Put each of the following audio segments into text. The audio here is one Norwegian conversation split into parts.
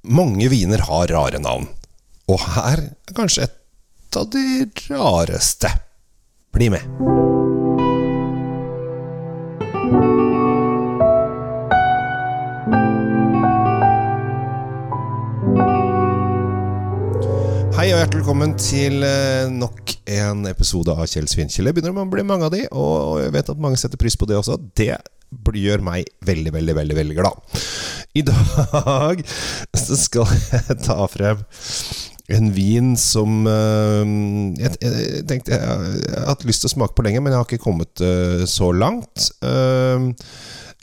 Mange viner har rare navn, og her er kanskje et av de rareste. Bli med. Hei og hjertelig velkommen til eh, nok en episode av Kjell Svinkjell. Det begynner å bli mange av de, og jeg vet at mange setter pris på det også. Det gjør meg veldig, veldig, veldig, veldig glad. I dag så skal jeg ta frem en vin som eh, jeg, tenkte jeg, har hatt lyst til å smake på lenge, men jeg har ikke kommet uh, så langt. Uh,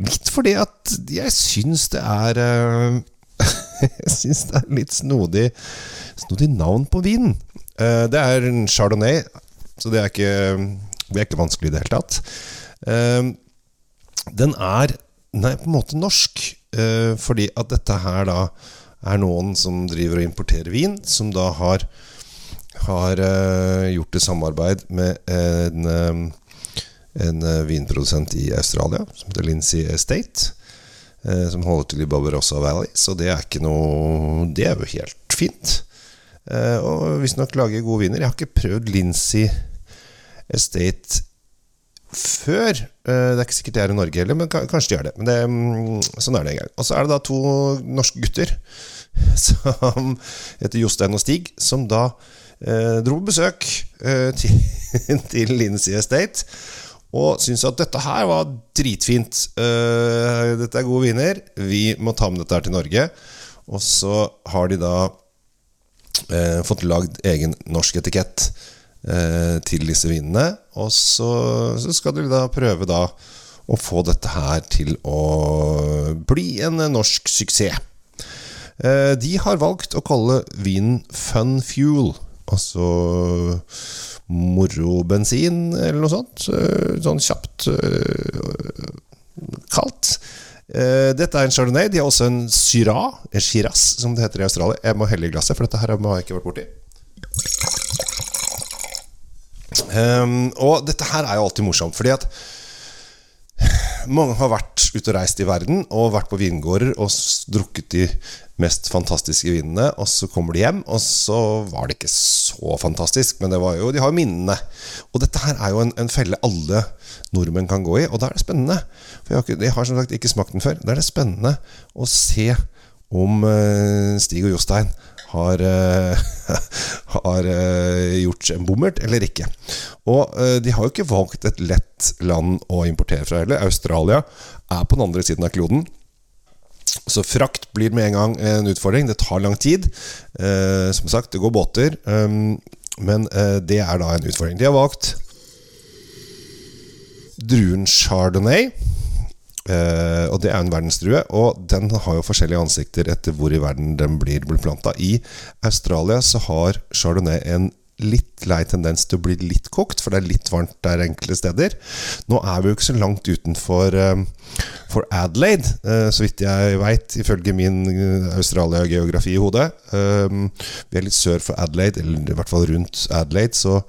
litt fordi at jeg syns det er Jeg syns det er litt snodig, snodig navn på vinen. det er en chardonnay, så det er ikke, det er ikke vanskelig i det hele tatt. Den er Nei, på en måte norsk, fordi at dette her da er noen som driver og importerer vin, som da har, har uh, gjort et samarbeid med en, um, en uh, vinprodusent i Australia som heter Lindsay Estate. Uh, som holder til i Barbarossa Valley. Så det er ikke noe Det er jo helt fint. og visstnok lager gode viner. Jeg har ikke prøvd Lindsay Estate før. Det er ikke sikkert de er i Norge heller, men kanskje de gjør det. Men det, um, sånn er det en gang. Og så er det da to norske gutter som heter Jostein og Stig, som da eh, dro på besøk eh, til, til Lindsay Estate. Og syntes at dette her var dritfint. Eh, dette er gode viner. Vi må ta med dette her til Norge. Og så har de da uh, fått lagd egen norsk etikett til disse vinene. Og så, så, skal de da prøve da å få dette her til å bli en norsk suksess. De har valgt å kalle vinen Fun Fuel. Altså morobensin, eller noe sånt. Sånn kjapt kaldt. Dette er en chardonnay. De har også en syrah, en shiraz, som det heter i Australia. Jeg må helle i glasset, for dette her har jeg ikke vært borti. Um, og dette her er jo alltid morsomt, fordi at mange har vært ute og reist i verden og vært på vingårder og drukket de mest fantastiske vinene, og så kommer de hjem, og så var det ikke så fantastisk, men jo, de har jo minnene. Og dette her er jo en, en, felle alle nordmenn kan gå i, og da er det spennende. For jeg har, ikke, jeg har som sagt ikke smakt den før. Da er det spennende å se om uh, Stig og Jostein har, uh, har uh, gjort en bommert eller ikke. Og de har jo ikke valgt et lett land å importere fra heller. Australia er på den andre siden av kloden. Så frakt blir med en gang en utfordring. Det tar lang tid. Eh, som sagt, det går båter. Um, men eh, det er da en utfordring. De har valgt druen chardonnay. Eh, og det er en verdensdrue. Og den har jo forskjellige ansikter etter hvor i verden den blir, planta. I Australia så har chardonnay en litt lei tendens til å bli litt kokt, for det er litt varmt der enkelte steder. Nå er vi jo ikke så langt utenfor uh, for Adelaide, uh, så vidt jeg veit, ifølge min uh, Australia-geografi i hodet. vi er litt sør for Adelaide, eller i hvert fall rundt Adelaide, så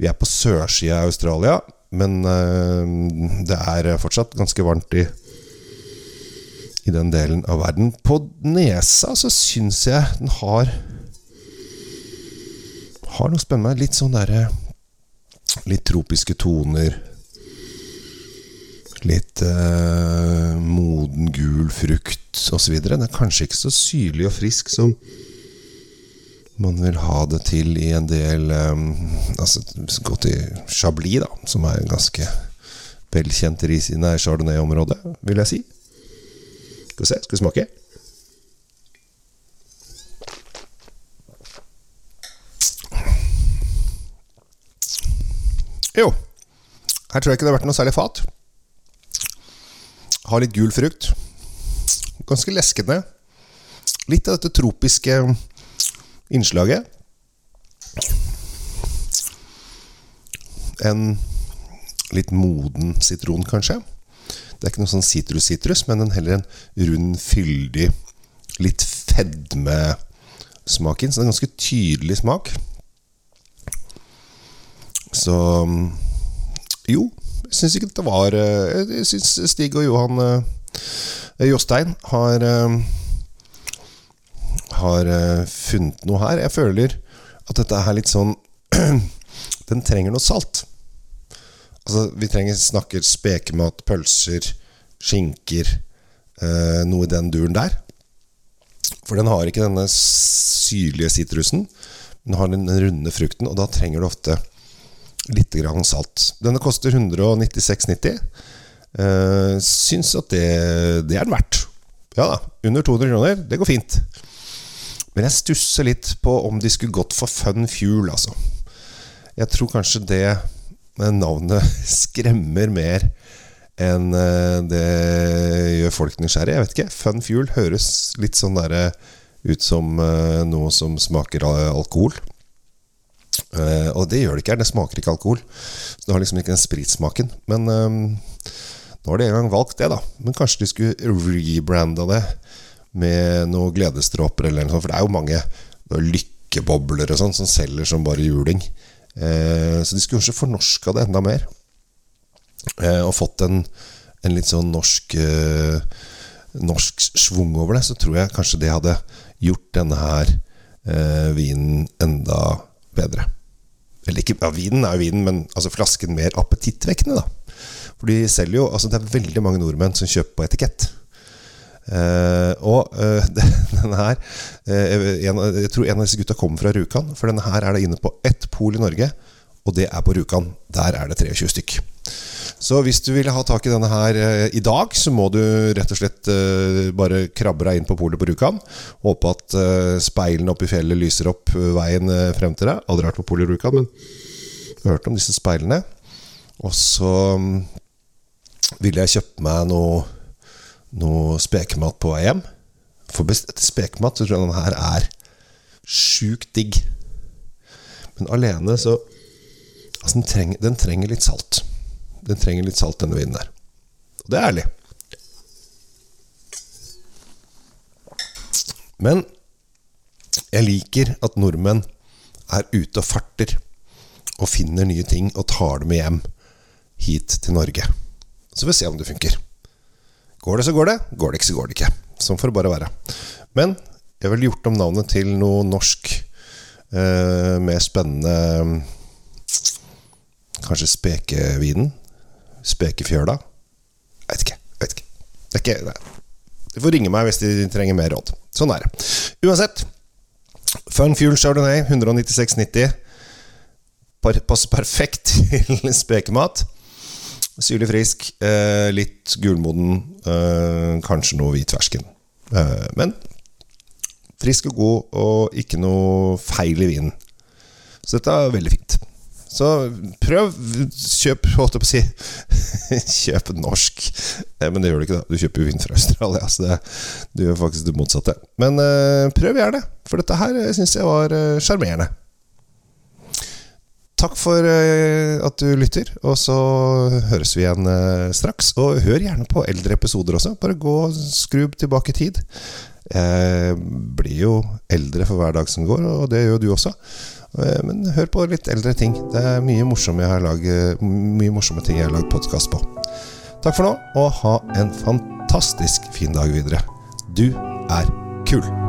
vi er på sørsida av Australia. Men det er fortsatt ganske varmt i i den delen av verden. På nesa så syns jeg den har har noe spennende. Litt sånn derre Litt tropiske toner. Litt eh, moden, gul frukt osv. Den er kanskje ikke så syrlig og frisk som man vil ha det til i en del um, Altså gå til Chablis, da, som er ganske velkjent i Chardonnay-området, vil jeg si. Skal vi se, skal vi smake? Jo, her tror jeg ikke det har vært noe særlig fat. Har litt gul frukt. Ganske leskende. Litt av dette tropiske innslaget. En litt moden sitron, kanskje. Det er ikke noe sånn sitrus-sitrus, men en heller en rund, fyldig, litt fedmesmak inn. Så det er en ganske tydelig smak. Så jo, jeg syns ikke dette var eh, Jeg syns Stig og Johan eh, Jostein har eh, har funnet noe her. Jeg føler at dette er litt sånn Den trenger noe salt. Altså, vi trenger snakker spekemat, pølser, skinker eh, Noe i den duren der. For den har ikke denne syrlige sitrusen. Den har den runde frukten, og da trenger du ofte litt grann salt. Denne koster 196,90. Eh, syns at det, det er den verdt. Ja da, under 200 kroner. Det går fint. Men jeg stusser litt på om de skulle gått for Fun Fuel, altså. Jeg tror kanskje det navnet skremmer mer enn eh, det gjør folk nysgjerrige. Jeg vet ikke. Fun Fuel høres litt sånn der, ut som eh, noe som smaker alkohol. Og det gjør det ikke her. Det smaker ikke alkohol. Så det har liksom ikke den spritsmaken. Men nå har de en gang valgt det, da. Men kanskje de skulle rebranda det med noen gledesdråper eller noe sånt. For det er jo mange lykkebobler og sånn som selger som bare juling. Eh, så de skulle kanskje fornorska det enda mer. Eh, og fått en, en, litt sånn norsk eh, Norsk schwung over det. Så tror jeg kanskje det hadde gjort denne her eh, vinen enda bedre. Eller ikke, ja, vinen er jo vinen, men altså flasken mer appetittvekkende, da. For de selger jo Altså, det er veldig mange nordmenn som kjøper på etikett. Uh, og uh, denne her uh, en, Jeg tror en av disse gutta kommer fra Rjukan. For denne her er det inne på ett pol i Norge, og det er på Rjukan. Der er det 23 stykk. Så hvis du vil ha tak i denne her i dag, så må du rett og slett bare krabbe deg inn på polet på Rjukan. Håpe at speilene oppe i fjellet lyser opp veien frem til deg. Aldri vært på polet i Rjukan, men jeg har hørt om disse speilene. Og så um, ville jeg kjøpe meg noe, noe spekemat på vei hjem. For etter spekemat så tror jeg den her er sjukt digg. Men alene så Altså, den trenger, den trenger, litt salt. Den trenger litt salt, denne vinen der. Og det er ærlig. Men jeg liker at nordmenn er ute og farter og finner nye ting og tar dem med hjem hit til Norge. Så får vi se om det funker. Går det, så går det. Går det ikke, så går det ikke. Sånn får det bare være. Men jeg ville gjort om navnet til noe norsk eh, mer spennende Kanskje Spekevinen? Spekefjøla? Jeg vet ikke. Jeg vet ikke. Det er ikke nei. De får ringe meg hvis de trenger mer råd. Sånn er det. Uansett. Fun Fuel Chardonnay 196,90. Passer perfekt til spekemat. Syrlig frisk, eh, litt gulmoden, eh, kanskje noe hvitfersken. Eh, men frisk og god, og ikke noe feil i vinen. Så dette er veldig fint. Så prøv. Kjøp, holdt jeg på å si Kjøp norsk. Men det gjør du ikke, da. Du kjøper jo vin fra Australia. Så det, du gjør faktisk det motsatte. Men prøv gjerne, for dette her syns jeg var sjarmerende. Takk for uh, at du lytter, og så høres vi igjen uh, straks. Og hør gjerne på eldre episoder også. Bare gå og skru tilbake i tid. Jeg blir jo eldre for hver dag som går, og det gjør du også. Men hør på litt eldre ting. Det er mye morsomme, laget, mye morsomme ting jeg har lagd podkast på. Takk for nå, og ha en fantastisk fin dag videre. Du er kul!